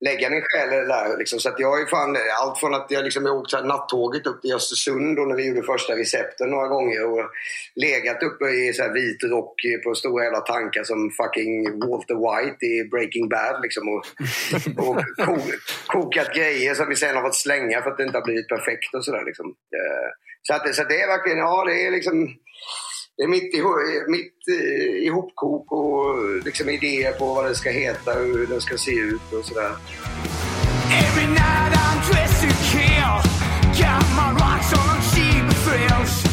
lägga din själ i det där. Liksom. Så att jag är fan, allt från att jag liksom har åkt nattåget upp till Östersund när vi gjorde första recepten några gånger och legat uppe i så här vit rock på stora jävla tankar som fucking Walter White i Breaking Bad. Liksom, och, och ko, kokat grejer som vi sen har fått slänga för att det inte har blivit perfekt och sådär. Liksom. Eh, så, att, så det är verkligen, ja det är liksom det är mitt, mitt eh, ihopkok och liksom idéer på vad det ska heta, hur den ska se ut och sådär. Every night I'm dressed to kill Got my rocks on cheap thrills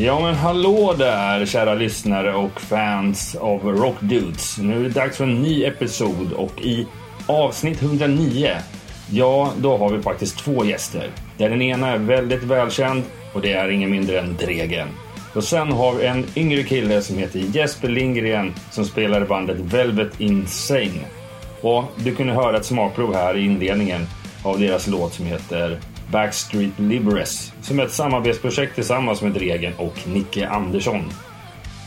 Ja men hallå där kära lyssnare och fans av Rock Dudes. Nu är det dags för en ny episod och i avsnitt 109, ja då har vi faktiskt två gäster. Där den ena är väldigt välkänd och det är ingen mindre än Dregen. Och sen har vi en yngre kille som heter Jesper Lindgren som spelar i bandet Velvet Insane. Och du kunde höra ett smakprov här i inledningen av deras låt som heter Backstreet Libres som är ett samarbetsprojekt tillsammans med Dregen och Nicke Andersson.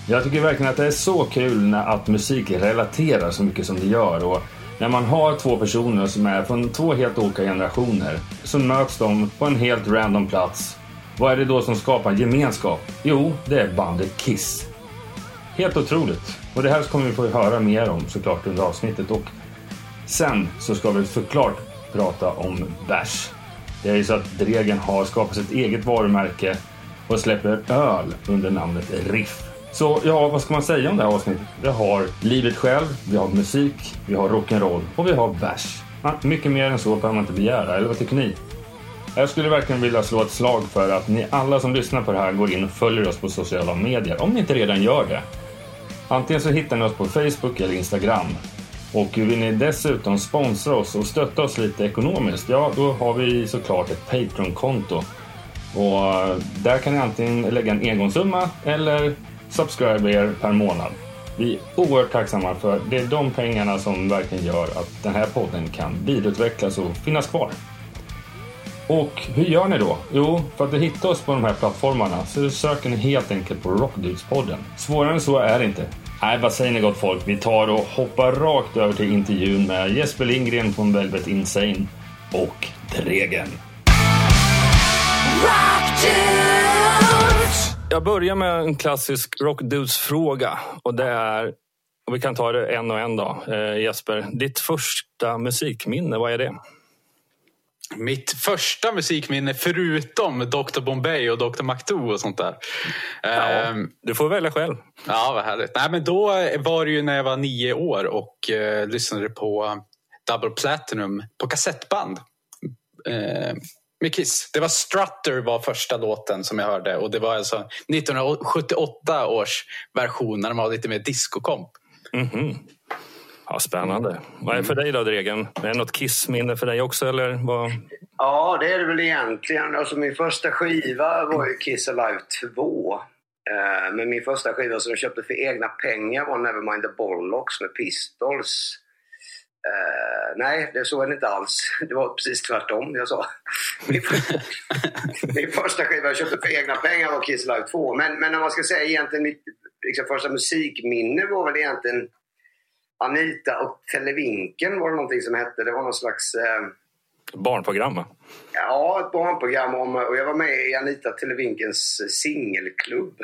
Jag tycker verkligen att det är så kul när att musik relaterar så mycket som det gör och när man har två personer som är från två helt olika generationer så möts de på en helt random plats. Vad är det då som skapar gemenskap? Jo, det är bandet Kiss. Helt otroligt. Och det här kommer vi få höra mer om såklart under avsnittet och sen så ska vi såklart prata om bärs. Det är ju så att Dregen har skapat sitt eget varumärke och släpper öl under namnet Riff. Så ja, vad ska man säga om det här avsnittet? Vi har livet själv, vi har musik, vi har rock'n'roll och vi har bärs. mycket mer än så behöver man inte begära, eller vad tycker ni? Jag skulle verkligen vilja slå ett slag för att ni alla som lyssnar på det här går in och följer oss på sociala medier, om ni inte redan gör det. Antingen så hittar ni oss på Facebook eller Instagram. Och vill ni dessutom sponsra oss och stötta oss lite ekonomiskt, ja då har vi såklart ett Patreon-konto. Och eh, där kan ni antingen lägga en engångssumma eller subscribe er per månad. Vi är oerhört tacksamma för det är de pengarna som verkligen gör att den här podden kan vidareutvecklas och finnas kvar. Och hur gör ni då? Jo, för att hitta oss på de här plattformarna så söker ni helt enkelt på Rockdudes-podden. Svårare än så är det inte. Nej, vad säger ni gott folk? Vi tar och hoppar rakt över till intervjun med Jesper Lindgren från Velvet Insane och Dregen. Jag börjar med en klassisk rockdudes-fråga och det är, och vi kan ta det en och en då. Eh, Jesper, ditt första musikminne, vad är det? Mitt första musikminne förutom Dr Bombay och Dr Macdo och sånt där. Ja, ehm, du får välja själv. Ja, vad härligt. Nej, men då var det ju när jag var nio år och eh, lyssnade på Double Platinum på kassettband. Eh, med Kiss. Det var Strutter var första låten som jag hörde och det var alltså 1978 års version när de var lite mer discokomp. Mm -hmm. Ja, spännande. Vad är för dig då, Dregen? Är det något Kiss-minne för dig också? Eller vad? Ja, det är det väl egentligen. Alltså, min första skiva var ju Kiss Alive 2. Eh, men min första skiva som jag köpte för egna pengar var Nevermind the Bollocks med Pistols. Uh, nej, det så är det inte alls. Det var precis tvärtom jag sa. Min, min första skiva jag köpte för egna pengar var Kiss Alive 2. Men, men om man ska säga egentligen mitt liksom, första musikminne var väl egentligen Anita och Televinken var det någonting som hette. Det var någon slags... Eh... Barnprogram va? Ja, ett barnprogram. Om, och jag var med i Anita Televinkens singelklubb.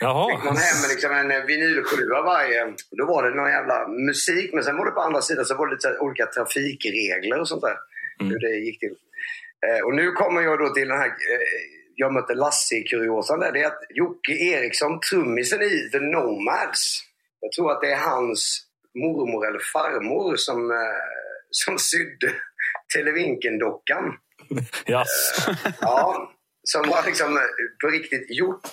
Jaha. Fick man hem liksom en vinylskiva varje... Då var det någon jävla musik, men sen var det på andra sidan så var det lite olika trafikregler och sånt där. Mm. Hur det gick till. Eh, och nu kommer jag då till den här... Eh, jag mötte Lasse i Kuriosan där, det är att Jocke Eriksson, trummisen i The Nomads, jag tror att det är hans mormor eller farmor som, eh, som sydde Televinken-dockan. Yes. Ja, som har liksom eh, på riktigt gjort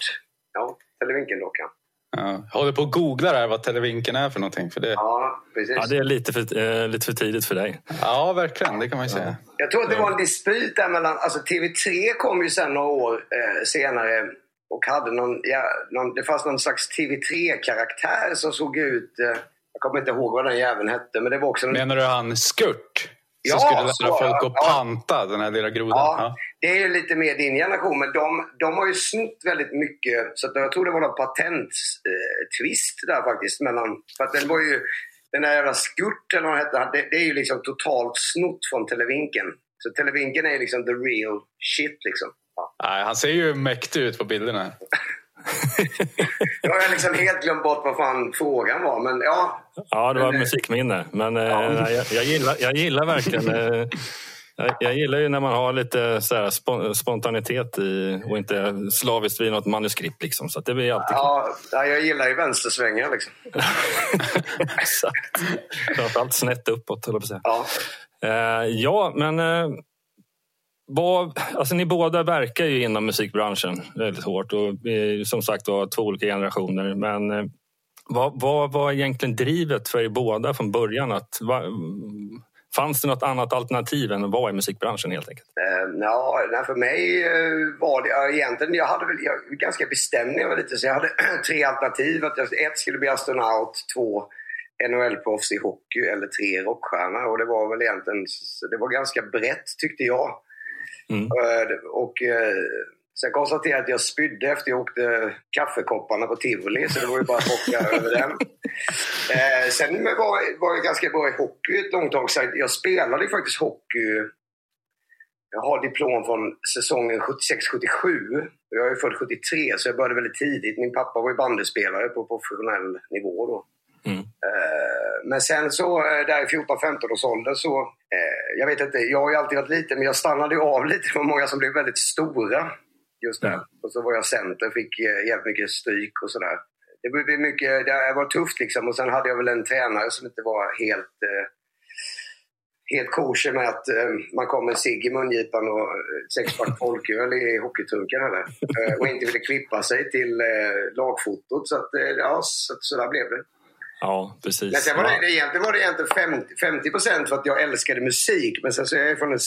ja, Televinken-dockan. Ja. Jag håller på att googla där vad Televinken är för någonting. För det... Ja, precis. Ja, det är lite för, eh, lite för tidigt för dig. Ja, verkligen. Det kan man ju säga. Jag tror att det var en dispyt där mellan... Alltså TV3 kom ju sen några år eh, senare och hade någon, ja, någon... Det fanns någon slags TV3-karaktär som såg ut... Eh, jag kommer inte ihåg vad den jäveln hette, men det var också... En, Menar du han Skurt? Ja, som skulle lära folk att ja. panta den här lilla grodan? Ja, Ja. det är lite mer din generation, men de, de har ju snott väldigt mycket. Så jag tror det var någon patenttvist där faktiskt. Mellan, för att den var ju, den där jävla Skurt eller vad hette, det, det är ju liksom totalt snott från Televinken. Så Televinken är ju liksom the real shit liksom. Ja. Nej, han ser ju mäktig ut på bilderna. Jag har liksom helt glömt bort vad fan frågan var, men ja. Ja, det var Men, eh, musikminne. Men eh, Ja. jag, jag, gillar, jag gillar verkligen... Eh, jag, jag gillar ju när man har lite så här, spon- spontanitet i, och inte slaviskt vid något manuskript. Liksom, så det blir alltid Ja, ja, jag gillar ju vänstersvängar liksom. Exakt. Framförallt snett uppåt, höll jag på att säga. Ja. Eh, ja, men alltså ni båda verkar ju inom musikbranschen väldigt hårt och eh, som sagt var två olika generationer. Men eh, vad, vad var egentligen drivet för er båda från början? Att, va, fanns det något annat alternativ än att vara i musikbranschen helt enkelt? Eh, Ja, för mig eh, var det ja, egentligen, jag hade väl jag, var ganska bestämd när jag var liten så jag hade tre alternativ. Att jag, ett skulle bli astronaut, två NHL-proffs i hockey eller tre rockstjärna. Och det var väl egentligen, det var ganska brett tyckte jag. Mm. Och eh, sen konstaterade jag att jag spydde efter jag åkte kaffekopparna på Tivoli så det var ju bara att bocka över den. Eh, sen var, var jag ganska bra i hockey ett långt tag. Så jag spelade ju faktiskt hockey jag har diplom från säsongen 76-77. Jag är född 73 så jag började väldigt tidigt. Min pappa var ju bandyspelare på professionell nivå då. Mm. Eh, Men sen så eh, där i 14-15 års ålder så, eh, jag vet inte, jag har ju alltid varit liten men jag stannade av lite. Det var många som blev väldigt stora just där. Mm. Och så var jag center, fick jävligt mycket stryk och sådär. Det blev mycket, det var tufft liksom och sen hade jag väl en tränare som inte var helt helt kosher med att eh, man kom med cigg i mungipan och sexpack folköl i hockeytrunken eller, eh, och inte ville klippa sig till eh, lagfotot. Så, att, ja, så, så där blev det. Ja, precis. Men sen var det, egentligen var det egentligen 50, 50 procent för att jag älskade musik. Men sen så är jag från en,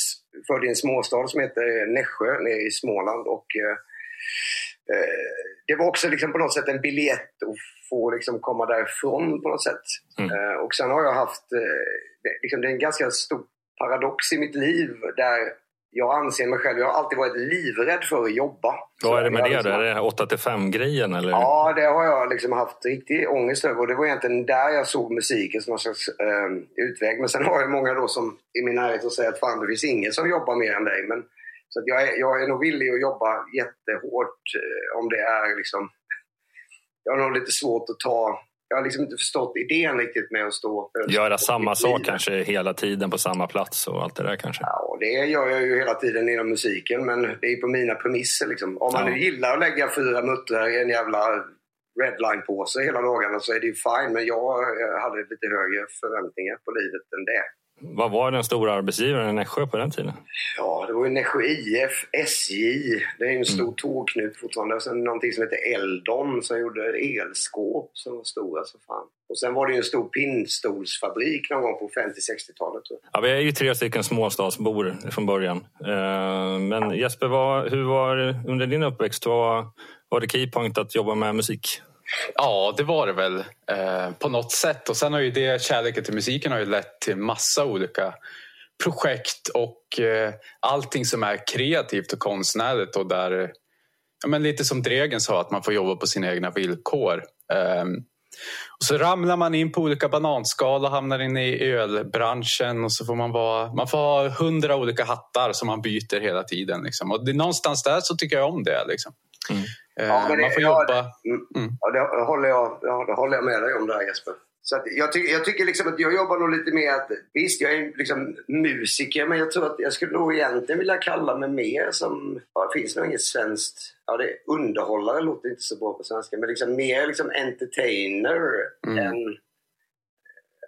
född i en småstad som heter Nässjö nere i Småland. Och, eh, eh, det var också liksom på något sätt en biljett att få liksom komma därifrån på något sätt. Mm. Eh, och sen har jag haft, eh, liksom, det är en ganska stor paradox i mitt liv där jag anser mig själv, jag har alltid varit livrädd för att jobba. Vad är det med det? liksom-? Är det 8 till 5-grejen? Eller? Ja, det har jag liksom haft riktig ångest över. Och det var egentligen där jag såg musiken som någon slags eh, utväg. Men sen har jag många då som i min närhet som säger att fan, det finns ingen som jobbar mer än dig. Men, så jag, är, jag är nog villig att jobba jättehårt eh, om det är liksom... Jag har nog lite svårt att ta... Jag har liksom inte förstått idén riktigt med att stå... Göra samma sak kanske hela tiden på samma plats och allt det där kanske? Ja, det gör jag ju hela tiden inom musiken, men det är på mina premisser. Liksom. Om man Ja. nu gillar att lägga fyra muttrar i en jävla redline-påse hela dagarna så är det ju fine. Men jag hade lite högre förväntningar på livet än det. Vad var den stora arbetsgivaren i Nässjö på den tiden? Ja, det var ju Nässjö IF, SJ. Det är ju en stor tågknut fortfarande. Och sen någonting som heter Eldon som gjorde elskåp som var stora som fan. Och sen var det ju en stor pinnstolsfabrik någon gång på 50-60-talet. tror jag. Ja, vi är ju tre stycken småstadsbor från början. Eh, Men Jesper, vad, hur var under din uppväxt? Vad var det keypoint att jobba med musik? Ja, det var det väl eh, på något sätt. Och sen har ju det, kärleken till musiken har ju lett till massa olika projekt och eh, allting som är kreativt och konstnärligt och där, ja, men lite som Dregen sa, att man får jobba på sina egna villkor. Eh, och så ramlar man in på olika bananskal och hamnar in i ölbranschen och så får man vara, man får ha hundra olika hattar som man byter hela tiden. Liksom. Och det, någonstans där så tycker jag om det. Liksom. Mm. Ja, det, man får jobba. Mm. Mm. Ja, det håller, jag, ja, det håller jag med dig om där Jesper. Så att jag, ty jag tycker liksom att jag jobbar nog lite mer att, visst jag är liksom musiker men jag tror att jag skulle nog egentligen vilja kalla mig mer som, ja, det finns nog inget svenskt, ja det underhållare låter inte så bra på svenska, men liksom mer liksom entertainer mm. än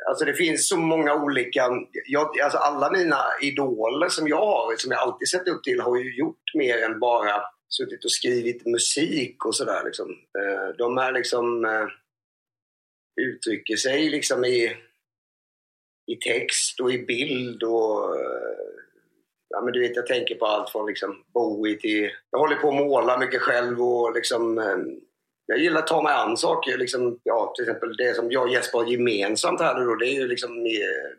Alltså det finns så många olika... Jag, alltså alla mina idoler som jag har, som jag alltid sett upp till, har ju gjort mer än bara suttit och skrivit musik och sådär. Liksom. Eh, de är liksom eh, uttrycker sig liksom i, i text och i bild och eh, ja, men du vet, jag tänker på allt från liksom Bowie till... Jag håller på att måla mycket själv och liksom... Jag gillar att ta mig an saker. Liksom, ja, till exempel det som jag och Jesper har gemensamt här nu då, det är ju liksom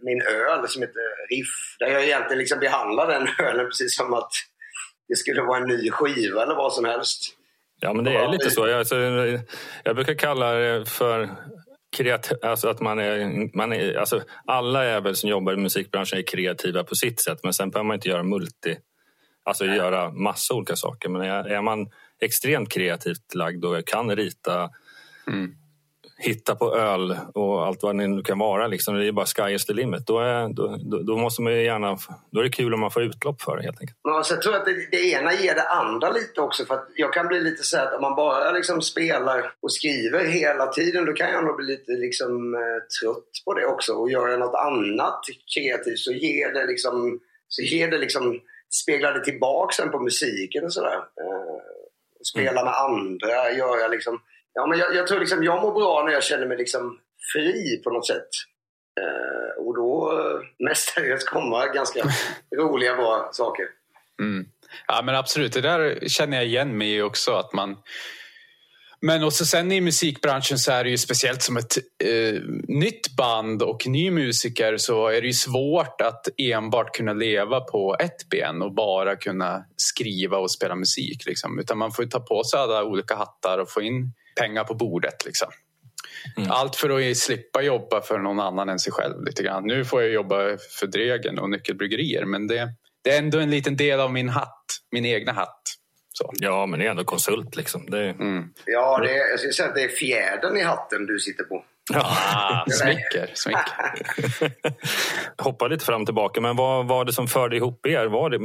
min öl som heter Riff. Där jag egentligen liksom behandlar den ölen precis som att det skulle vara en ny skiva eller vad som helst. Ja, men det är lite så. Jag, alltså, jag brukar kalla det för kreativ, alltså att man är, man är, alltså alla är väl som jobbar i musikbranschen är kreativa på sitt sätt men sen behöver man inte göra multi, alltså Nej. göra massa olika saker. Men är, är man extremt kreativt lagd och kan rita mm hitta på öl och allt vad det nu kan vara. Liksom. Det är bara sky is the limit. Då är, då, då, måste man gärna, då är det kul om man får utlopp för det helt enkelt. Ja, så jag tror att det, det, ena ger det andra lite också. För jag kan bli lite så att om man bara liksom spelar och skriver hela tiden då kan jag nog bli lite liksom, eh, trött på det också. Och göra något annat kreativt så ger det liksom, så ger det liksom speglar det tillbaka sen på musiken och sådär. Eh, spela mm. med andra, göra liksom Ja, men jag, jag, tror liksom jag mår bra när jag känner mig liksom fri på något sätt. Eh, och då eh, mestadels komma ganska roliga, bra saker. Mm. Ja men absolut, det där känner jag igen mig i också. Att man... Men också sen i musikbranschen så är det ju speciellt som ett eh, nytt band och ny musiker så är det ju svårt att enbart kunna leva på ett ben och bara kunna skriva och spela musik. Liksom. Utan man får ta på sig alla olika hattar och få in pengar på bordet. Liksom. Mm. Allt för att slippa jobba för någon annan än sig själv. lite grann. Nu får jag jobba för Dregen och Nyckelbryggerier men det, det är ändå en liten del av min hatt, min egna hatt. Så. Ja, men det är ändå konsult liksom. Det... Mm. Ja, det är, jag skulle säga att det är fjädern i hatten du sitter på. Ja, ah, smicker. smicker. Hoppa lite fram och tillbaka, men vad var det som förde ihop er? Var det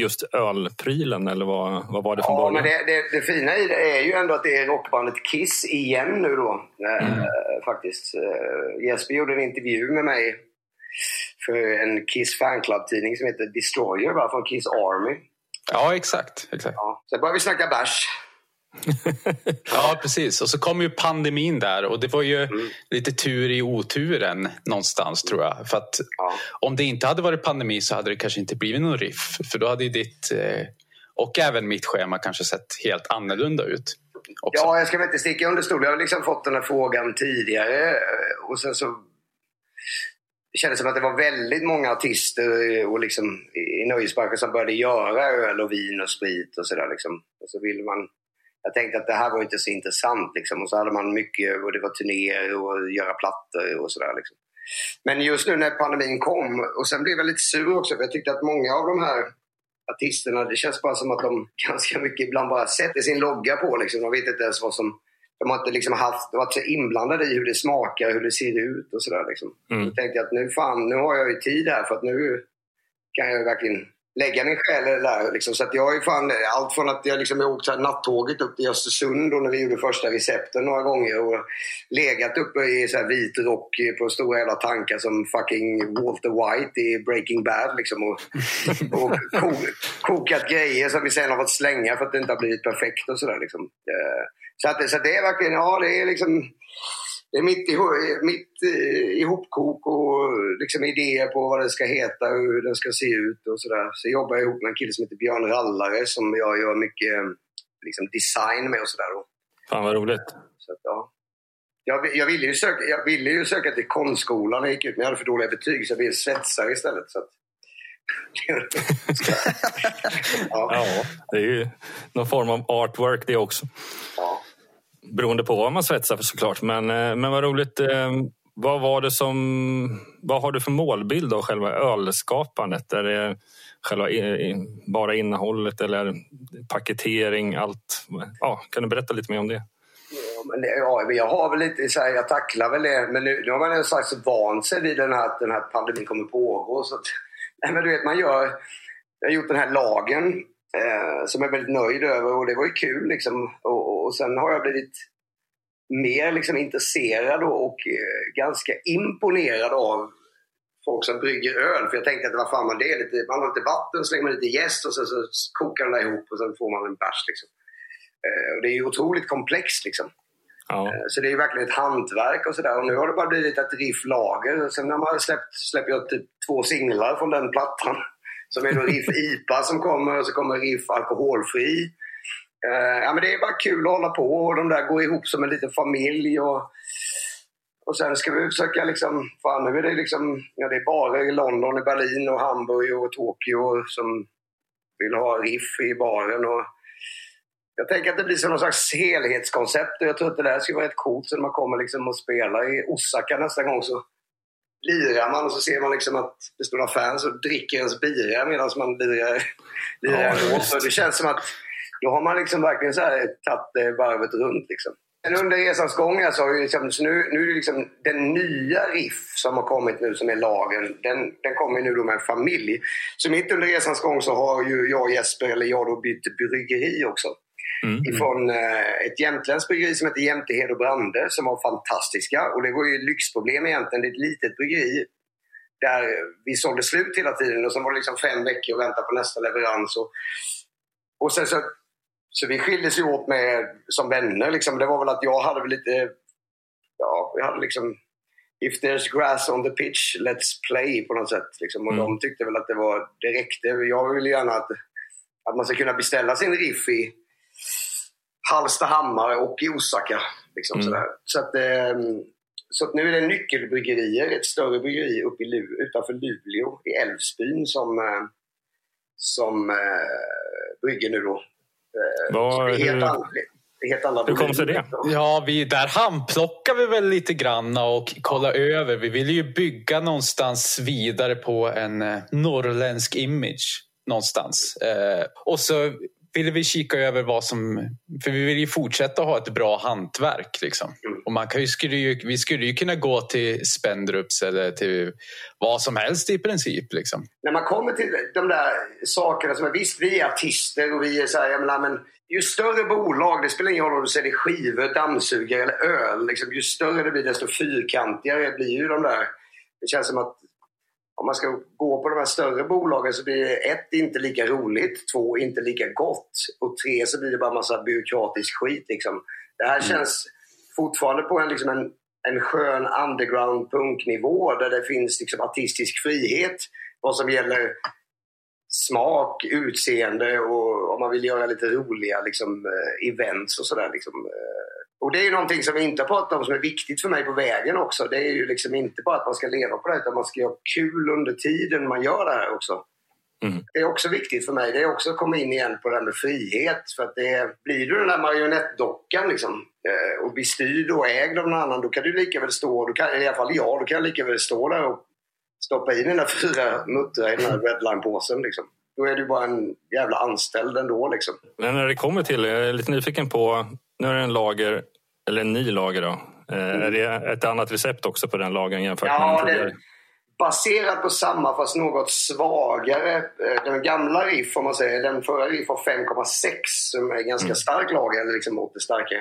just ölprylen eller vad, vad var det från ja, början? Men det, det, det, fina i det är ju ändå att det är rockbandet Kiss igen nu då. Eh, mm. Äh, faktiskt. Äh, Jesper gjorde en intervju med mig för en Kiss fanclub-tidning som heter Destroyer, va? från Kiss Army. Ja, exakt. exakt. Ja, sen började vi snacka bärs. ja, precis. Och så kom ju pandemin där och det var ju mm. lite tur i oturen någonstans tror jag. För att ja. om det inte hade varit pandemi så hade det kanske inte blivit någon riff. För då hade ju ditt eh, och även mitt schema kanske sett helt annorlunda ut. Också. Ja, jag ska väl inte sticka under stol. Jag har liksom fått den här frågan tidigare eh, och sen så det kändes som att det var väldigt många artister och liksom i nöjesbranschen som började göra öl och vin och sprit och sådär. Liksom. Och så ville man jag tänkte att det här var inte så intressant. Liksom. Och så hade man mycket, och det var turnéer och göra plattor och sådär. Liksom. Men just nu när pandemin kom, och sen blev jag lite sur också för jag tyckte att många av de här artisterna, det känns bara som att de ganska mycket ibland bara sätter sin logga på. Liksom. De vet inte ens vad som... De har inte liksom haft, varit så inblandade i hur det smakar, hur det ser ut och sådär. Liksom. Mm. Då tänkte jag att nu fan, nu har jag ju tid här för att nu kan jag verkligen lägga min själ där. Liksom. Så att jag är fan, allt från att jag, liksom, åkt nattåget upp till Östersund och när vi gjorde första recepten några gånger och legat uppe i så här vit rock på stora jävla tankar som fucking Walter White i Breaking Bad. Liksom, och, och ko, kokat grejer som vi sen har fått slänga för att det inte har blivit perfekt och sådär. Liksom. Eh, så, att, så det är verkligen, ja det är liksom det är mitt, mitt eh, ihopkok och liksom idéer på vad det ska heta, hur den ska se ut och sådär. Så jobbar jag ihop med en kille som heter Björn Rallare som jag gör mycket liksom, design med och sådär. Fan vad roligt. Så att, ja. jag, jag, ville ju söka, jag ville ju söka till konstskolan när jag gick ut men jag hade för dåliga betyg så jag blev svetsare istället. Så att, ja. ja, det är ju någon form av artwork det också. Ja. Beroende på vad man svetsar för såklart. Men, eh, men vad roligt. Eh, vad var det som... Vad har du för målbild av själva ölskapandet? Är det själva bara innehållet eller paketering? Allt? Ja, kan du berätta lite mer om det? Ja, men, ja, jag har väl lite så här, jag tacklar väl det. Men nu, nu har man en slags vant sig vid den här, att den här pandemin kommer pågå. Så att, nej, men du vet, man gör... Jag har gjort den här lagen eh, som jag är väldigt nöjd över och det var ju kul liksom. Och, och, och sen har jag blivit mer liksom intresserad och eh, ganska imponerad av folk som brygger öl. För jag tänkte att vad fan man det är lite, man har lite vatten, slänger man lite jäst och sen så kokar den ihop och sen får man en bärs. Liksom. Eh, och det är ju otroligt komplext liksom. Ja. Eh, så det är ju verkligen ett hantverk och sådär. Och nu har det bara blivit ett riff lager. Sen när man släppt, släpper jag typ två singlar från den plattan. Som är då Riff IPA som kommer och så kommer Riff alkoholfri. Uh, ja, men det är bara kul att hålla på och de där går ihop som en liten familj. Och, och sen ska vi försöka liksom, fan nu är det liksom, ja det är barer i London, i Berlin och Hamburg och Tokyo som vill ha riff i baren. Och jag tänker att det blir som någon slags helhetskoncept och jag tror att det där skulle vara rätt coolt. Så när man kommer liksom och spelar i Osaka nästa gång så lirar man och så ser man liksom att det står några fans och dricker ens bira medan man lirar, lirar ja, Det känns som att då har man liksom verkligen så här tagit varvet runt. Liksom. Men under resans gång alltså, liksom, så nu, nu är det liksom den nya Riff som har kommit nu som är lagen. Den, den kommer nu då med en familj. Så mitt under resans gång så har ju jag och Jesper, eller jag då, bytt bryggeri också. Mm. Ifrån eh, ett jämtländskt bryggeri som heter Jämtehed och Brande som var fantastiska. Och det var ju lyxproblem egentligen. Det är ett litet bryggeri där vi sålde slut hela tiden och sen var det liksom fem veckor och vänta på nästa leverans. Och, och sen så så vi skildes ju åt med, som vänner. Liksom. Det var väl att jag hade lite... Ja, vi hade liksom... If there's grass on the pitch, let's play på något sätt. Liksom. Och mm. de tyckte väl att det, var, det räckte. Jag ville gärna att, att man ska kunna beställa sin riff i Hallstahammar och i Osaka. Liksom, mm. Så, att, eh, så att nu är det Nyckelbryggerier, ett större bryggeri uppe i Lu utanför Luleå i Älvsbyn som, eh, som eh, brygger nu då Var, helt, hur, an, helt andra hur kom sig det? Ja, vi, där handplockar vi väl lite grann och kollar över. Vi vill ju bygga någonstans vidare på en eh, norrländsk image någonstans. Eh, och så ville vi kika över vad som... För vi vill ju fortsätta ha ett bra hantverk. Liksom. Mm. Och man kan ju, skulle ju, vi skulle ju kunna gå till Spendrups eller till vad som helst i princip. Liksom. När man kommer till de där sakerna som är... Visst, vi är artister och vi är så här, jag menar, men ju större bolag, det spelar ingen roll om du säljer skivor, dammsugare eller öl. Liksom, ju större det blir desto fyrkantigare blir ju de där. Det känns som att om man ska gå på de här större bolagen så blir det ett, inte lika roligt, två, inte lika gott och tre, så blir det bara massa byråkratisk skit. Liksom. Det här mm. känns fortfarande på en, liksom en, en skön underground punknivå där det finns liksom artistisk frihet vad som gäller smak, utseende och om man vill göra lite roliga liksom, eh, events och sådär. Liksom, eh, och det är någonting som vi inte har pratat om som är viktigt för mig på vägen också. Det är ju liksom inte bara att man ska leva på det utan man ska ha kul under tiden man gör det här också. Mm. Det är också viktigt för mig. Det är också att komma in igen på det här med frihet. För att det, blir du den där marionettdockan liksom, eh, och blir styrd och ägd av någon annan, då kan du lika väl stå, kan, i alla fall jag, då kan jag lika väl stå där och stoppa i dina fyra muttrar i den här redline-påsen. Liksom. Då är du bara en jävla anställd ändå. Liksom. Men när det kommer till, jag är lite nyfiken på nu är det en lager, eller en ny lager då. Mm. Är det ett annat recept också på den lagern jämfört ja, med den tidigare? Baserad på samma fast något svagare. Eh, den gamla Riff, om man säger, den förra Riff var 5,6 som är en ganska mm. stark lager, liksom mot det starka.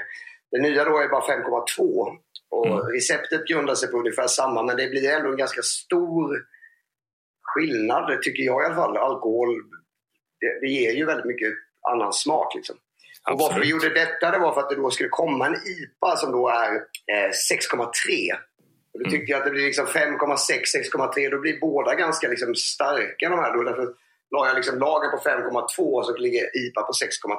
Den nya då är bara 5,2. Och mm. receptet grundar sig på ungefär samma men det blir ändå en ganska stor skillnad, tycker jag i alla fall. Alkohol, det, det ger ju väldigt mycket annan smak. Liksom. Och varför vi gjorde detta det var för att det då skulle komma en IPA som då är eh, 6,3. Och då mm. tyckte jag att det blir liksom 5,6, 6,3. Då blir båda ganska liksom starka de här. Då. Därför la jag liksom lagen på 5,2 och så ligger IPA på 6,3.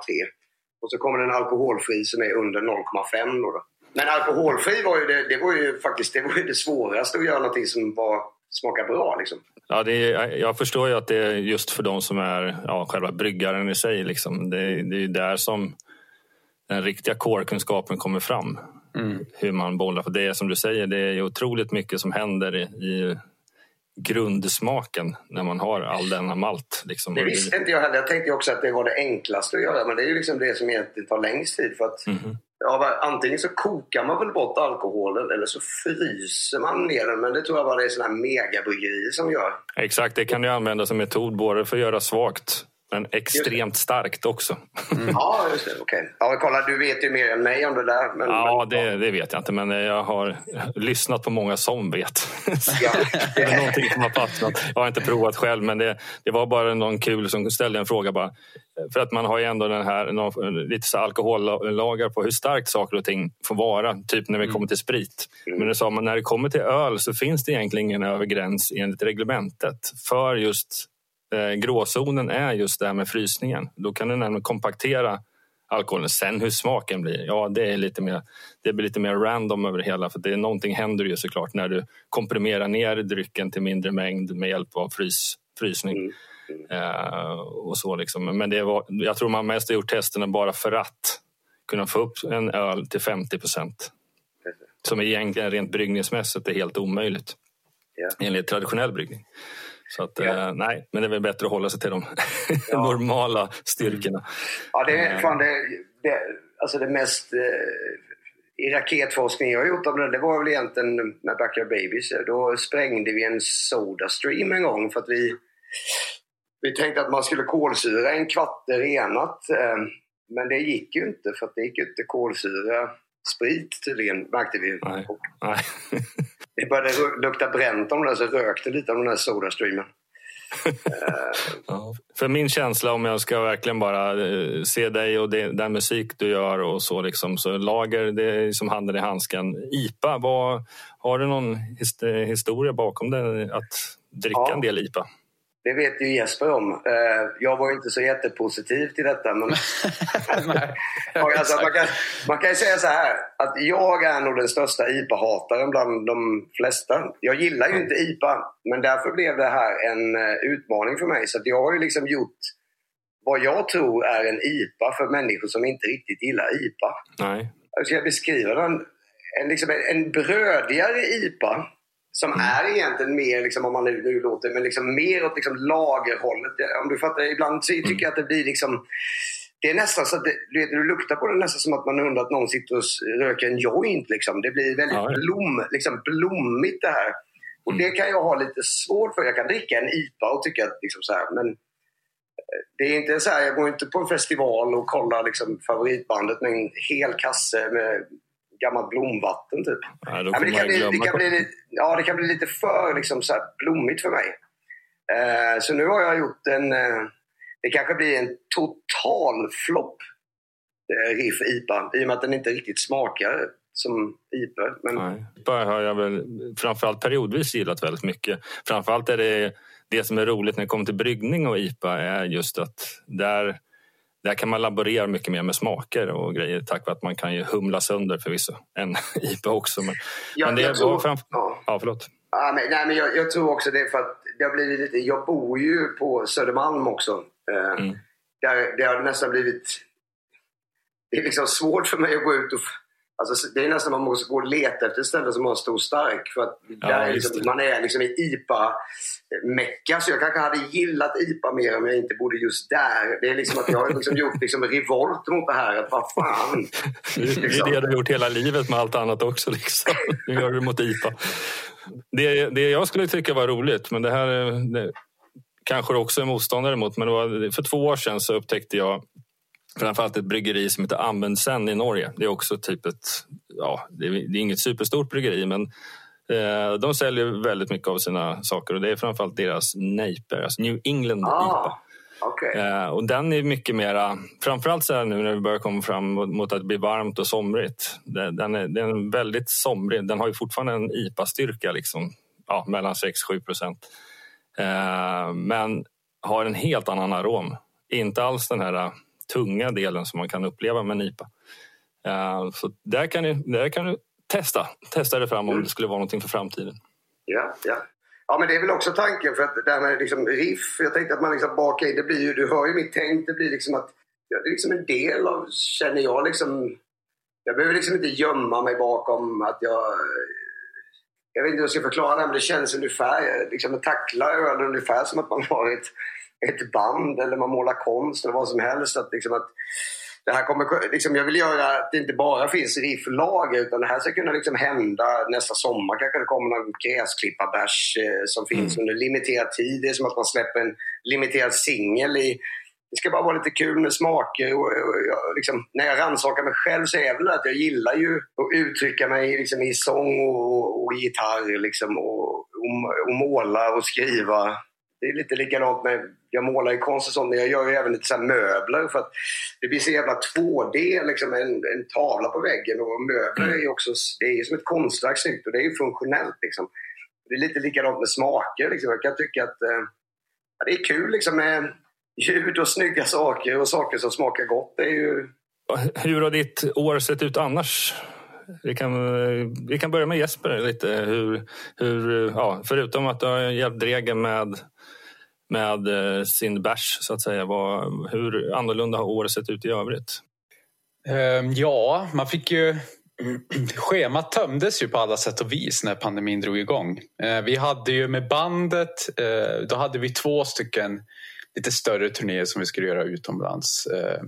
Och så kommer den alkoholfri som är under 0,5. Då, då. Men alkoholfri var ju det, det var ju faktiskt det, var ju det svåraste att göra någonting som var, smakar bra. Liksom. Ja, det är, jag förstår ju att det är just för de som är ja, själva bryggaren i sig. Liksom. Det, det är där som den riktiga core-kunskapen kommer fram. mm. hur man bollar. För det är som du säger, det är otroligt mycket som händer i, i grundsmaken när man har all denna malt. Liksom. Det visste inte jag heller. Jag tänkte också att det var det enklaste att göra men det är ju liksom det som egentligen tar längst tid. För att, mm ja, antingen så kokar man väl bort alkoholen eller så fryser man ner den. Men det tror jag bara det är sådana här megabryggerier som gör. Exakt, det kan du använda som metod både för att göra svagt men extremt starkt också. Mm. ja, just det. Okej. Okay. Ja, kolla, du vet ju mer än mig om det där. Men, ja, det, det, vet jag inte. Men jag har lyssnat på många som vet. Ja. det är någonting som har fastnat. Jag har inte provat själv, men det, det var bara någon kul som ställde en fråga. bara. För att man har ju ändå den här, någon, lite så alkohollagar på hur starkt saker och ting får vara. Typ när vi mm. kommer till sprit. Mm. Men det sa man, när det kommer till öl så finns det egentligen ingen övre gräns enligt reglementet för just gråzonen är just det här med frysningen. Då kan du nämligen kompaktera alkoholen. Sen hur smaken blir, ja det är lite mer, det blir lite mer random över det hela. För det är någonting händer ju såklart när du komprimerar ner drycken till mindre mängd med hjälp av frys, frysning. Mm. Uh, och så liksom. Men det var, jag tror man mest har gjort testerna bara för att kunna få upp en öl till 50 procent. Som egentligen rent bryggningsmässigt är helt omöjligt. Yeah. Enligt traditionell bryggning. Så att, ja. eh, nej, men det är väl bättre att hålla sig till de ja. normala styrkorna. Ja, det är eh. fan det, det, alltså det mest eh, i raketforskning jag har gjort om det, det var väl egentligen med Backyard Babies. Då sprängde vi en Sodastream en gång för att vi, vi tänkte att man skulle kolsyra en kvatte renat. Eh, men det gick ju inte för att det gick inte kolsyra sprit tydligen, märkte vi. Nej. Nej. det började lukta bränt om det så rökte lite av den där Sodastreamen. ja, för min känsla om jag ska verkligen bara eh, se dig och det, den musik du gör och så liksom, så lager det är som handen i handsken. IPA, vad, har du någon historia bakom det att dricka ja. en del IPA? Det vet ju Jesper om. Eh, jag var inte så jättepositiv till detta. Men... alltså, man, kan, man kan ju säga så här att jag är nog den största IPA-hataren bland de flesta. Jag gillar ju inte IPA, men därför blev det här en eh, utmaning för mig. Så jag har ju liksom gjort vad jag tror är en IPA för människor som inte riktigt gillar IPA. Nej. Jag ska beskriva den. En, liksom en brödigare IPA som mm. är egentligen mer, liksom, om man nu, nu låter, men liksom mer åt liksom, lagerhållet. Om du fattar, ibland så tycker jag att det blir liksom det är nästan så att det, du, vet, du luktar på det nästan som att man undrar att någon sitter och röker en joint. Liksom. Det blir väldigt ja, blom, liksom, blommigt det här. Och mm. det kan jag ha lite svårt för. Jag kan dricka en IPA och tycka att liksom så här, men eh, det är inte så här, jag går inte på en festival och kollar liksom favoritbandet med en hel kasse med gammalt blomvatten typ. Ja, ja, det, kan bli, det, kan bli, ja, det kan bli lite för liksom, så blommigt för mig. Eh, så nu har jag gjort en... Eh, det kanske blir en total flopp eh, Riff IPA i och med att den inte riktigt smakar som IPA. Men... Nej, IPA har jag väl framförallt periodvis gillat väldigt mycket. Framförallt är det det som är roligt när det kommer till bryggning och IPA är just att där där kan man laborera mycket mer med smaker och grejer tack vare att man kan ju humla sönder förvisso en IPA också. Men, ja, men det jag tror, framför... ja. ja, förlåt. Ja, men, nej, men jag, jag, tror också det för att det har blivit lite... Jag bor ju på Södermalm också. Eh, mm. där, det har nästan blivit... Det är liksom svårt för mig att gå ut och Alltså, det är nästan man måste gå och leta efter ställen som har stor stark. För att ja, där är liksom, man är liksom i IPA-mecka. Så jag kanske hade gillat IPA mer om jag inte bodde just där. Det är liksom att jag har liksom gjort liksom revolt mot det här. Att vad fan. Det är liksom. det du har gjort hela livet med allt annat också. Liksom. Nu gör du mot IPA. Det, det jag skulle tycka var roligt, men det här det, kanske också är motståndare mot. Men var, för två år sedan så upptäckte jag framförallt ett bryggeri som heter Amundsen i Norge. Det är också typ ett, ja, det är, det är inget superstort bryggeri men eh, de säljer väldigt mycket av sina saker och det är framförallt deras Naper, alltså New England ah. IPA. Okay. Eh, och den är mycket mera, framförallt så här nu när vi börjar komma fram mot, att bli varmt och somrigt. Den, den, är, den är väldigt somrig, den har ju fortfarande en IPA-styrka liksom, ja, mellan 6-7 procent. Eh, men har en helt annan arom. Inte alls den här tunga delen som man kan uppleva med NIPA. Uh, så där kan, du, där kan du testa, testa det fram om mm. det skulle vara någonting för framtiden. Ja, ja. Ja, men det är väl också tanken för att det här med liksom riff, jag tänkte att man liksom bakar in, det blir ju, du hör ju mitt tänk, det blir liksom att ja, det är liksom en del av, känner jag liksom, jag behöver liksom inte gömma mig bakom att jag... Jag vet inte hur jag ska förklara det, men det känns ungefär, liksom att tackla ölen ungefär som att man har ett, ett band eller man målar konst eller vad som helst. Att liksom att det här kommer, liksom jag vill göra att det inte bara finns rifflag utan det här ska kunna liksom hända nästa sommar. Kanske det kommer någon gräsklipparbärs eh, som finns mm. under limiterad tid. Det är som att man släpper en limiterad singel i det ska bara vara lite kul med smaker. Och, och, och liksom, när jag rannsakar mig själv så är det att jag gillar ju att uttrycka mig liksom, i sång och, och gitarr liksom, och, och, måla och skriva. Det är lite likadant med, jag målar ju konst och sånt men jag gör ju även lite så möbler för att det blir så jävla 2D, liksom en, en tavla på väggen och möbler är ju också, det är som ett konstverk snyggt och det är ju funktionellt liksom. Det är lite likadant med smaker liksom. Jag kan tycka att eh, det är kul liksom med ljud och snygga saker och saker som smakar gott. Det är ju... Hur har ditt år sett ut annars? Vi kan, vi kan börja med Jesper lite. Hur, hur, ja, förutom att du har hjälpt Dregen med, med eh, sin bärs, så att säga. Vad, hur annorlunda har året sett ut i övrigt? Ehm, ja, man fick ju... Schemat tömdes ju på alla sätt och vis när pandemin drog igång. Ehm, vi hade ju med bandet, eh, då hade vi två stycken lite större turnéer som vi skulle göra utomlands. Ehm,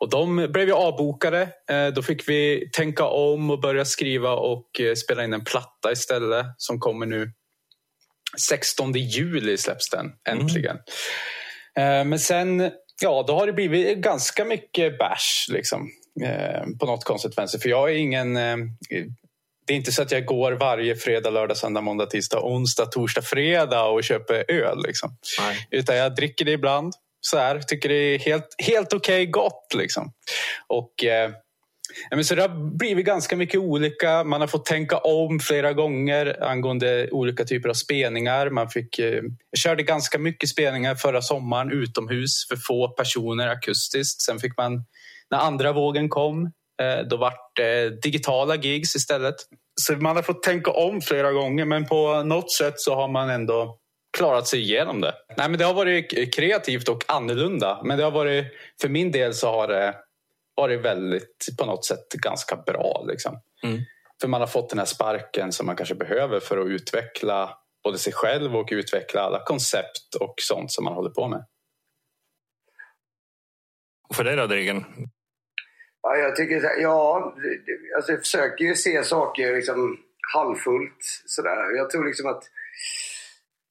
och de blev ju avbokade. Då fick vi tänka om och börja skriva och eh, spela in en platta istället som kommer nu 16 juli släpps den äntligen. Mm. Men sen, ja då har det blivit ganska mycket bärs liksom. På något konstigt vänster. För jag är ingen det är inte så att jag går varje fredag, lördag, söndag, måndag, tisdag, onsdag, torsdag, fredag och köper öl. Liksom. Utan jag dricker det ibland. Så här, tycker det är helt, helt okej okay, gott. Liksom. Och, eh, så det har blivit ganska mycket olika. Man har fått tänka om flera gånger angående olika typer av spelningar. Man fick, eh, jag körde ganska mycket spelningar förra sommaren utomhus för få personer akustiskt. Sen fick man, när andra vågen kom, eh, då vart det digitala gigs istället. Så man har fått tänka om flera gånger men på något sätt så har man ändå klarat sig igenom det. Nej, men det har varit kreativt och annorlunda. Men det har varit, för min del så har det varit väldigt, på något sätt ganska bra. Liksom. Mm. För man har fått den här sparken som man kanske behöver för att utveckla både sig själv och utveckla alla koncept och sånt som man håller på med. Och för dig då, Dregen? Ja, jag tycker ja, alltså jag försöker ju se saker liksom halvfullt sådär. Jag tror liksom att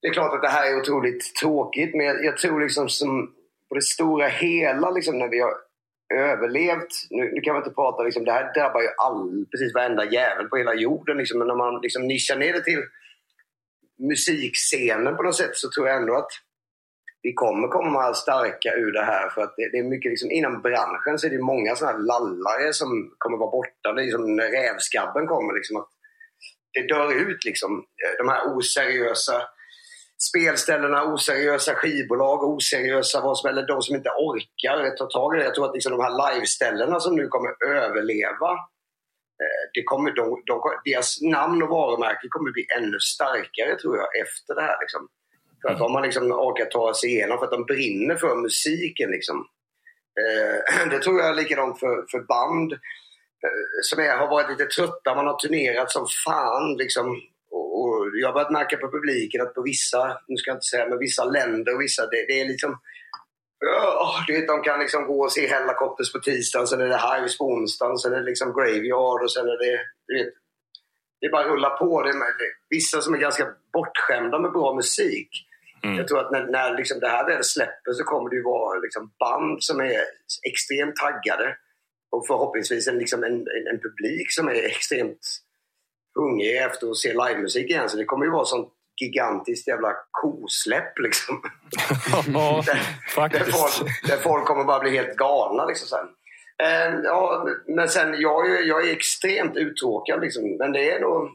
det är klart att det här är otroligt tråkigt men jag, jag tror liksom som på det stora hela liksom när vi har överlevt. Nu, nu kan man inte prata liksom, det här drabbar ju all, precis varenda jävel på hela jorden liksom, men när man liksom nischar ner det till musikscenen på något sätt så tror jag ändå att vi kommer komma starka ur det här för att det, det är mycket liksom, inom branschen så är det många sådana här lallare som kommer vara borta. Det är liksom när rävskabben kommer liksom att det dör ut liksom. De här oseriösa spelställena, oseriösa skivbolag, oseriösa vad som, eller de som inte orkar ta tag i det. Jag tror att liksom de här liveställena som nu kommer överleva eh, det kommer, de, de, deras namn och varumärke kommer bli ännu starkare tror jag efter det här. Liksom. För att de har liksom orkat ta sig igenom, för att de brinner för musiken. Liksom. Eh, det tror jag är likadant för, för band eh, som är, har varit lite trötta. Man har turnerat som fan. Liksom. Och, jag har börjat märka på publiken att på vissa, nu ska jag inte säga, men vissa länder och vissa, det, det är liksom Oh, du vet, de kan liksom gå och se Hellacopters på tisdagen, sen är det Hives på onsdagen, sen är det liksom Graveyard och sen är det... Du vet, det bara rullar på. Det är, vissa som är ganska bortskämda med bra musik Mm. Jag tror att när, när liksom det här väl släpper så kommer det ju vara liksom band som är extremt taggade och förhoppningsvis en, liksom en, en, en publik som är extremt hungrig efter att se livemusik igen. Så det kommer ju vara sånt gigantiskt jävla kosläpp liksom. ja, där. Där folk, där folk kommer bara bli helt galna liksom sen. Uh, ja, men sen, jag, är, jag är extremt uttråkad liksom. Men det är nog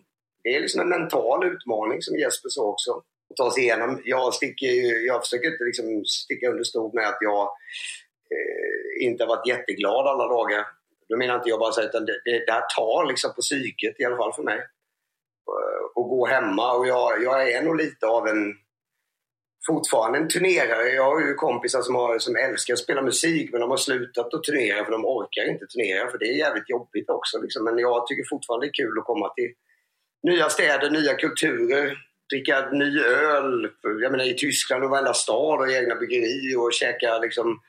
det är liksom en mental utmaning som Jesper sa också ta sig igenom. Jag, sticker, jag försöker inte liksom sticka under stol med att jag eh, inte har varit jätteglad alla dagar. Då menar inte jag bara så utan det, det, det här tar liksom på psyket i alla fall för mig. Eh, och gå hemma och jag, jag är nog lite av en fortfarande en turnerare. Jag har ju kompisar som, har, som älskar att spela musik men de har slutat att turnera för de orkar inte turnera för det är jävligt jobbigt också. Liksom. Men jag tycker fortfarande det är kul att komma till nya städer, nya kulturer, dricka ny öl. Jag menar i Tyskland och varenda stad och egna bryggerier och käka liksom,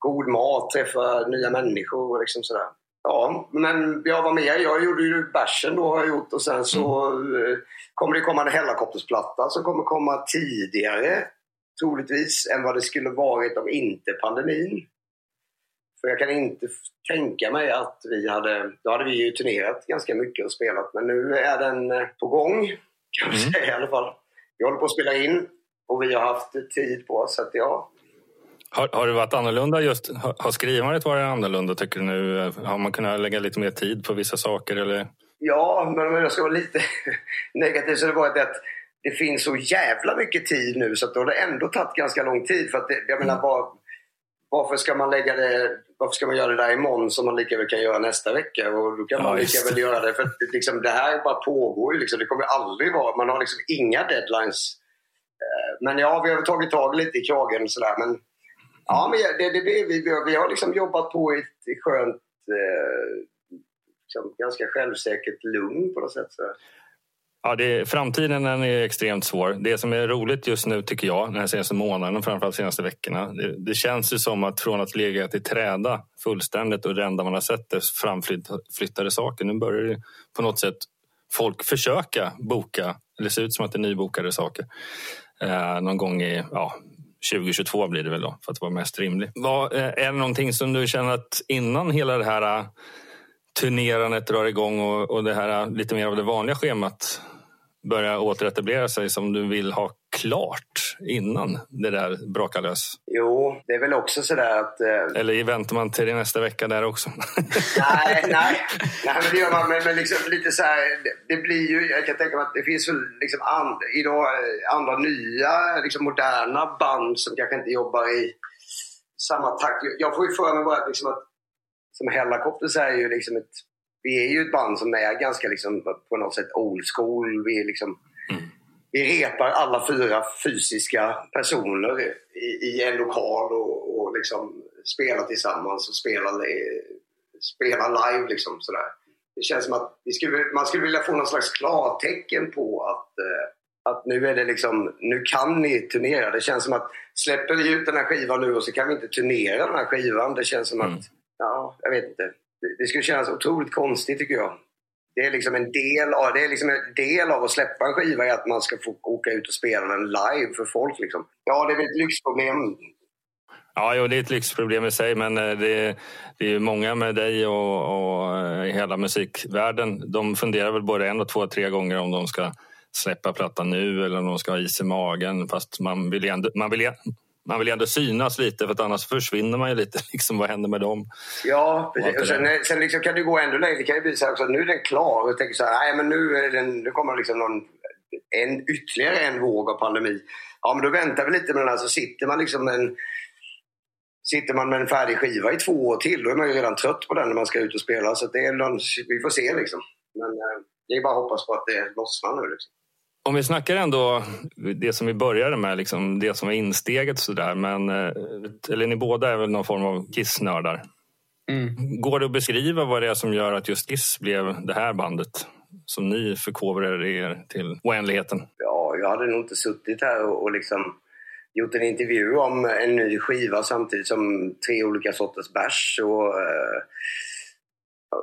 god mat, träffa nya människor och liksom sådär. Ja, men jag var med. Jag gjorde ju bärsen då har jag gjort och sen så mm. kommer det komma en Hellacopters-platta som kommer komma tidigare troligtvis än vad det skulle varit om inte pandemin. För jag kan inte tänka mig att vi hade, då hade vi ju turnerat ganska mycket och spelat men nu är den eh, på gång kan man mm. säga i alla fall. Vi håller på att spela in och vi har haft tid på oss så att ja, har, har det varit annorlunda just? Har skrivandet varit annorlunda tycker du nu? Har man kunnat lägga lite mer tid på vissa saker eller? Ja, men om jag ska vara lite negativ så har det varit att det finns så jävla mycket tid nu så att då har det ändå tagit ganska lång tid. För att det, jag menar, mm. var, varför ska man lägga det varför ska man göra det där imorgon som man lika väl kan göra nästa vecka? Och då kan man ja, lika väl göra det. För att, liksom, det här bara pågår ju. Liksom. Det kommer aldrig vara... Man har liksom inga deadlines. Eh, men ja, vi har tagit tag lite i kragen sådär. Men Ja, men det, det, det, vi, vi har liksom jobbat på i ett skönt, eh, liksom ganska självsäkert lugn på något sätt. Så. Ja, det, framtiden den är extremt svår. Det som är roligt just nu tycker jag, den senaste månaden framförallt senaste veckorna. Det, det känns ju som att från att ligga till träda fullständigt och det enda man har sett är framflyttade saker. Nu börjar det på något sätt folk försöka boka, eller ser ut som att det är nybokade saker. Eh, någon gång i ja, 2022 blir det väl då, för att vara mest rimlig. Vad, eh, är det någonting som du känner att innan hela det här eh, turnerandet drar igång och, och det här eh, lite mer av det vanliga schemat börjar återetablera sig som du vill ha klart innan det där brakar lös? Jo, det är väl också sådär att... Eh... Eller väntar man till nästa vecka där också? nej, nej, nej, men det gör man. Men, men liksom lite så här, det, det, blir ju, jag kan tänka mig att det finns väl liksom and, idag eh, andra nya, liksom moderna band som kanske inte jobbar i samma takt. Jag får ju för mig bara att, liksom att som Hellacopters är ju liksom ett vi är ju ett band som är ganska liksom, på något sätt old school. Vi, liksom, mm. vi repar alla fyra fysiska personer i, i en lokal och, och liksom spelar tillsammans och spelar, spelar live. Liksom, sådär. Det känns som att skulle, man skulle vilja få någon slags klartecken på att, eh, att nu är det liksom, nu kan ni turnera. Det känns som att släpper vi ut den här skivan nu och så kan vi inte turnera den här skivan. Det känns som mm. att, ja, jag vet inte det skulle kännas otroligt konstigt tycker jag. Det är liksom en del av, det är liksom en del av att släppa en skiva är att man ska få åka ut och spela den live för folk. Liksom. Ja, det är väl ett lyxproblem. Ja, jo, det är ett lyxproblem i sig, men eh, det, det är många med dig och, och eh, hela musikvärlden. De funderar väl både en och två, tre gånger om de ska släppa plattan nu eller om de ska ha is i magen. Fast man vill ändå, man vill, man vill ändå synas lite för att annars försvinner man ju lite. Liksom, vad händer med dem? Ja, precis. Och sen, sen liksom kan det gå ännu längre. Det kan ju bli så här också, nu är den klar och tänker så här, nej men nu, är den, nu kommer liksom någon, en, ytterligare en våg av pandemi. Ja men då väntar vi lite med den här så sitter man liksom en Sitter man med en färdig skiva i två år till, då är man ju redan trött på den när man ska ut och spela. Så det är någon, vi får se liksom. Men eh, det är bara att hoppas på att det lossnar nu. Liksom. Om vi snackar ändå det som vi började med, liksom, det som var insteget sådär. Men, eh, eller ni båda är väl någon form av Kiss-nördar? Mm. Går det att beskriva vad det är som gör att just Kiss blev det här bandet som ni förkovrar er till oändligheten? Ja, jag hade nog inte suttit här och, och liksom gjort en intervju om en ny skiva samtidigt som tre olika sorters bärs. Och, eh,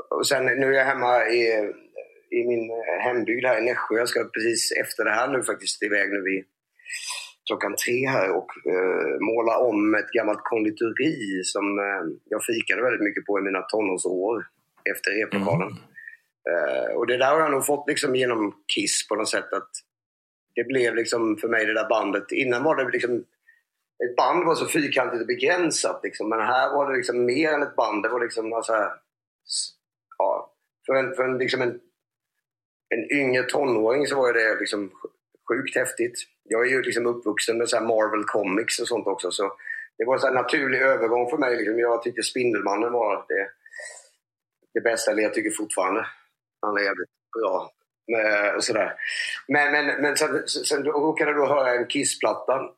och sen nu är jag hemma i i min eh, hembygd här i Nässjö. Jag ska precis efter det här nu faktiskt iväg nu vid klockan tre här och uh, måla om ett gammalt konditori som uh, jag fikade väldigt mycket på i mina tonårsår efter replokalen. Mm. Uh, och det där har jag nog fått liksom genom Kiss på något sätt att det blev liksom för mig det där bandet. Innan var det liksom ett band var så fyrkantigt och begränsat liksom, men här var det liksom mer än ett band. Det var liksom alltså, ja, för en, för en, liksom en en yngre tonåring så var det liksom sjukt häftigt. Jag är ju liksom uppvuxen med så Marvel Comics och sånt också. Så det var en naturlig övergång för mig. Liksom. Jag tyckte Spindelmannen var det, det bästa, eller jag tycker fortfarande han är jävligt bra. Och sådär. Men, men, men sen, sen råkade jag då höra en Kiss-platta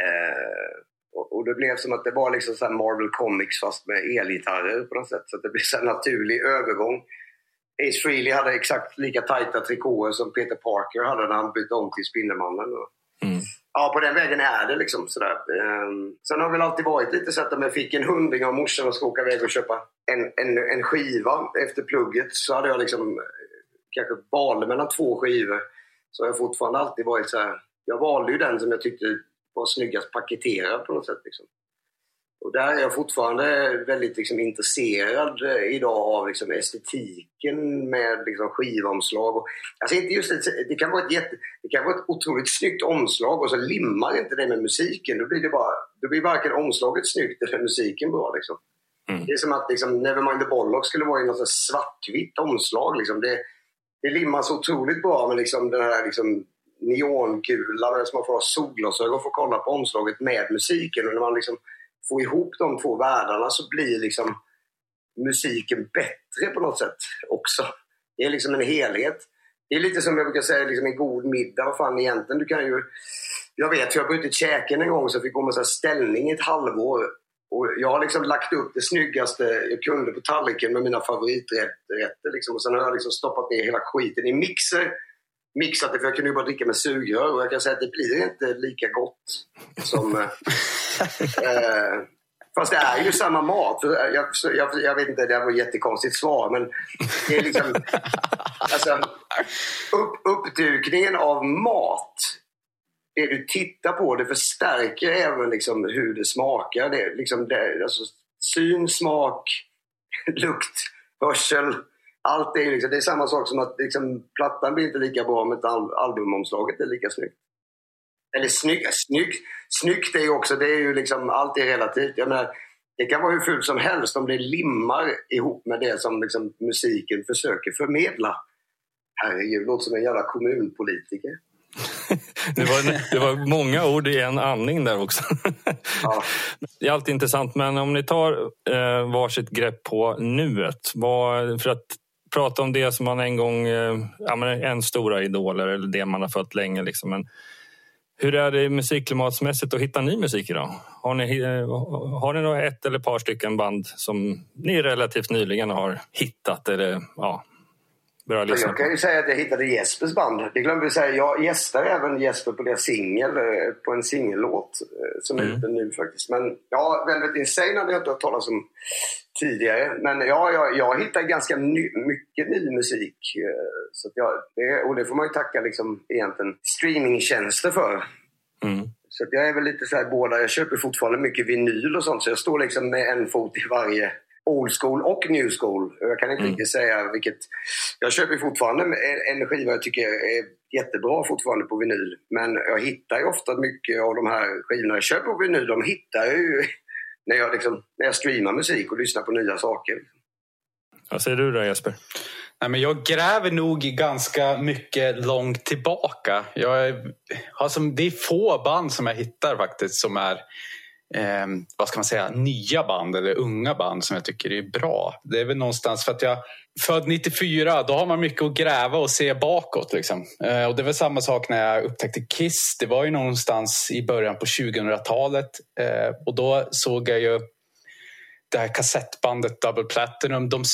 Eh, och, och det blev som att det var liksom så Marvel Comics fast med elgitarrer på något sätt. Så det blev en naturlig övergång. Ace Frehley hade exakt lika tajta trikåer som Peter Parker hade när han bytte om till Spindelmannen. Mm. Ja, på den vägen är det liksom sådär. Um, sen har det väl alltid varit lite så att om jag fick en hundring av morsan och ska åka iväg och köpa en, en, en skiva efter plugget så hade jag liksom kanske valde mellan två skivor. Så har jag fortfarande alltid varit så här. Jag valde ju den som jag tyckte var snyggast paketerad på något sätt. Liksom. Och där är jag fortfarande väldigt liksom, intresserad eh, idag av liksom, estetiken med liksom, skivomslag. Och, alltså, inte just ett, det, kan vara ett jätte, det kan vara ett otroligt snyggt omslag och så limmar inte det med musiken. Då blir, det bara, då blir varken omslaget snyggt eller musiken bra. Liksom. Mm. Det är som att liksom, Nevermind the Bollock skulle vara i något svartvitt omslag. Liksom. Det, det limmar så otroligt bra med liksom, den här liksom, neonkulan som man får ha solglasögon för att kolla på omslaget med musiken. Och när man liksom Få ihop de två världarna så blir liksom musiken bättre på något sätt också. Det är liksom en helhet. Det är lite som jag brukar säga, liksom en god middag. Vad fan egentligen, du kan ju... Jag vet, jag har brutit käken en gång så jag fick gå med så ställning i ett halvår. Och jag har liksom lagt upp det snyggaste jag kunde på tallriken med mina favoriträtter. Liksom. Och sen har jag liksom stoppat ner hela skiten i mixer mixat det för jag kunde ju bara dricka med sugrör och jag kan säga att det blir inte lika gott som... eh, eh fast det är ju samma mat. Jag, jag, jag, vet inte, det var ett jättekonstigt svar men det är liksom... alltså, upp, uppdukningen av mat det du tittar på det förstärker även liksom hur det smakar. Det, liksom det, alltså, syn, smak, lukt, hörsel allt är, liksom, det är samma sak som att liksom, plattan blir inte lika bra om inte albumomslaget är lika snyggt. Eller snyggt, snyggt, snyggt är ju också, det är ju liksom, allt är relativt. Jag menar, det kan vara hur fult som helst om det limmar ihop med det som liksom, musiken försöker förmedla. Herregud, låter som en jävla kommunpolitiker. det, var, det var många ord i en andning där också. Ja. Det är alltid intressant, men om ni tar eh, varsitt grepp på nuet. Vad, för att prata om det som man en gång, eh, ja, men en stora idoler eller det man har följt länge. Liksom. Men hur är det musikklimatsmässigt att hitta ny musik idag? Har ni, eh, har ni ett eller par stycken band som ni relativt nyligen har hittat eller ja, börjat lyssna Jag kan ju säga att jag hittade Jespers band. Det glömde vi säga. Jag gästar även Jesper på, singel, eh, på en singellåt som är mm. ute nu faktiskt. Men ja, Velvet Insane hade jag inte hört talas om tidigare. Men ja, jag, jag hittar ganska ny, mycket ny musik. Eh, så jag, det, och det får man ju tacka liksom egentligen streamingtjänster för. Mm. Så jag är väl lite så här båda. Jag köper fortfarande mycket vinyl och sånt. Så jag står liksom med en fot i varje old school och new school. Jag kan inte mm. riktigt säga vilket. Jag köper fortfarande en skiva jag tycker är jättebra fortfarande på vinyl. Men jag hittar ju ofta mycket av de här skivorna jag köper på vinyl. De hittar jag ju när jag, liksom, när jag streamar musik och lyssnar på nya saker. Vad säger du då Jesper? Nej, men jag gräver nog ganska mycket långt tillbaka. Jag är, alltså, det är få band som jag hittar faktiskt som är eh, vad ska man säga, nya band eller unga band som jag tycker är bra. Det är väl någonstans för att jag född 94, då har man mycket att gräva och se bakåt. Liksom. Eh, och det var samma sak när jag upptäckte Kiss. Det var ju någonstans i början på 2000-talet eh, och då såg jag ju det här kassettbandet Double Platinum. De,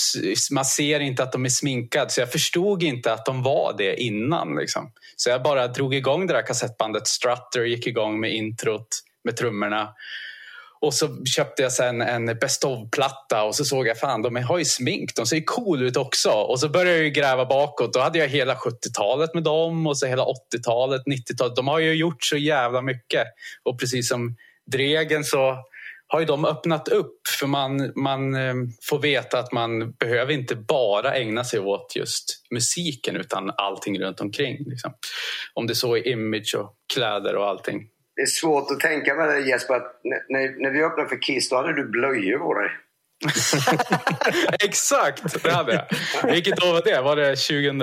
man ser inte att de är sminkade så jag förstod inte att de var det innan. Liksom. Så jag bara drog igång det där kassettbandet Strutter gick igång med introt med trummorna. Och så köpte jag sen en Best of-platta och så såg jag fan de har ju smink, de ser ju cool ut också. Och så började jag gräva bakåt. Då hade jag hela 70-talet med dem och så hela 80-talet, 90-talet. De har ju gjort så jävla mycket. Och precis som Dregen så har ju de öppnat upp för man, man eh, får veta att man behöver inte bara ägna sig åt just musiken utan allting runt omkring. Liksom. Om det så är image och kläder och allting det är svårt att tänka med dig Jesper, att när, när vi öppnade för Kiss då hade du blöjor på dig. Exakt, det hade jag. Vilket år var det? Var det 2000?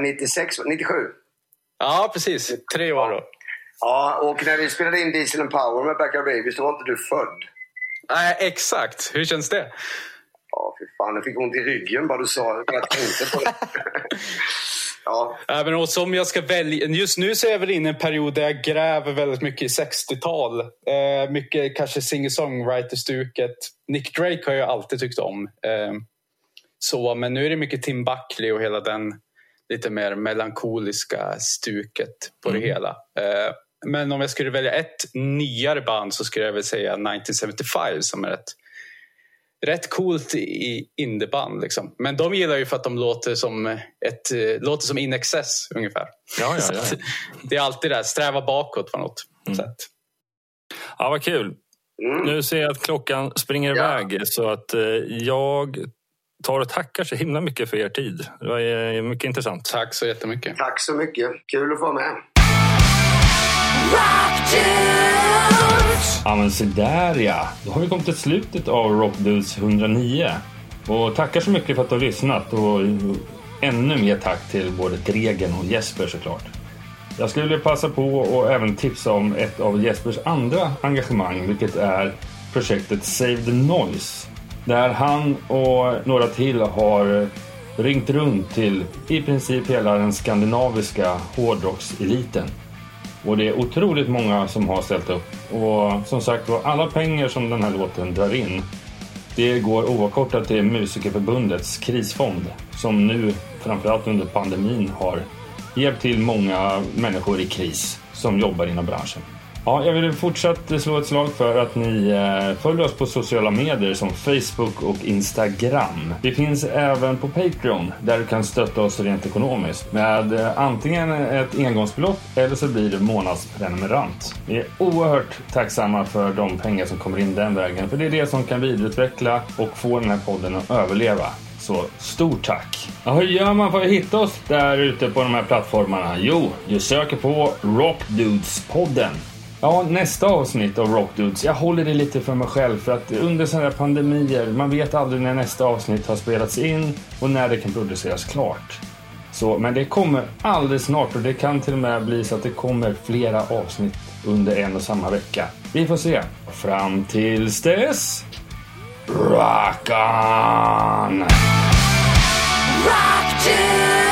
96, 97. Ja, precis. Tre år då. Ja, och när vi spelade in Diesel and Power med Backyard Babies då var inte du född. Nej, exakt. Hur känns det? Ja, fy fan. Jag fick ont i ryggen bara du sa det. Jag tänkte på det. ja. Även och som jag ska välja, just nu så är jag väl inne i en period där jag gräver väldigt mycket i 60-tal. Eh, mycket kanske singer-songwriter-stuket. Nick Drake har jag alltid tyckt om. Eh, så, men nu är det mycket Tim Buckley och hela den lite mer melankoliska stuket på mm. det hela. Eh, men om jag skulle välja ett nyare band så skulle jag väl säga 1975 som är ett rätt coolt i indieband. Liksom. Men de gillar ju för att de låter som, ett, eh, låter som In Excess ungefär. Ja, ja, ja. det är alltid det, sträva bakåt på något mm. sätt. Ja, vad kul. Mm. Nu ser jag att klockan springer ja. iväg så att eh, jag tar och tackar så himla mycket för er tid. Det var eh, mycket intressant. Tack så jättemycket. Tack så mycket. Kul att få vara med. Ja men se där ja. Då har vi kommit till slutet av Rockdudes 109. Och tackar så mycket för att du har lyssnat och ännu mer tack till både Dregen och Jesper såklart. Jag skulle vilja passa på och även tipsa om ett av Jespers andra engagemang vilket är projektet Save the Noise. Där han och några till har ringt runt till i princip hela den skandinaviska hårdrockseliten. Och det är otroligt många som har ställt upp. Och som sagt var, alla pengar som den här låten drar in det går oavkortat till Musikerförbundets krisfond som nu, framförallt under pandemin, har hjälpt till många människor i kris som jobbar inom branschen. Ja, jag vill fortsatt slå ett slag för att ni eh, följer oss på sociala medier som Facebook och Instagram. Vi finns även på Patreon där du kan stötta oss rent ekonomiskt med eh, antingen ett engångsbelopp eller så blir du månadsprenumerant. Vi är oerhört tacksamma för de pengar som kommer in den vägen för det är det som kan vidareutveckla och få den här podden att överleva. Så stort tack! Ja, hur gör man för att hitta oss där ute på de här plattformarna? Jo, du söker på Rockdudes-podden Ja, nästa avsnitt av Rockdudes, Jag håller det lite för mig själv för att under sådana här pandemier, man vet aldrig när nästa avsnitt har spelats in och när det kan produceras klart. Så, men det kommer alldeles snart och det kan till och med bli så att det kommer flera avsnitt under en och samma vecka. Vi får se. Fram tills dess... Rock on! Rock dudes!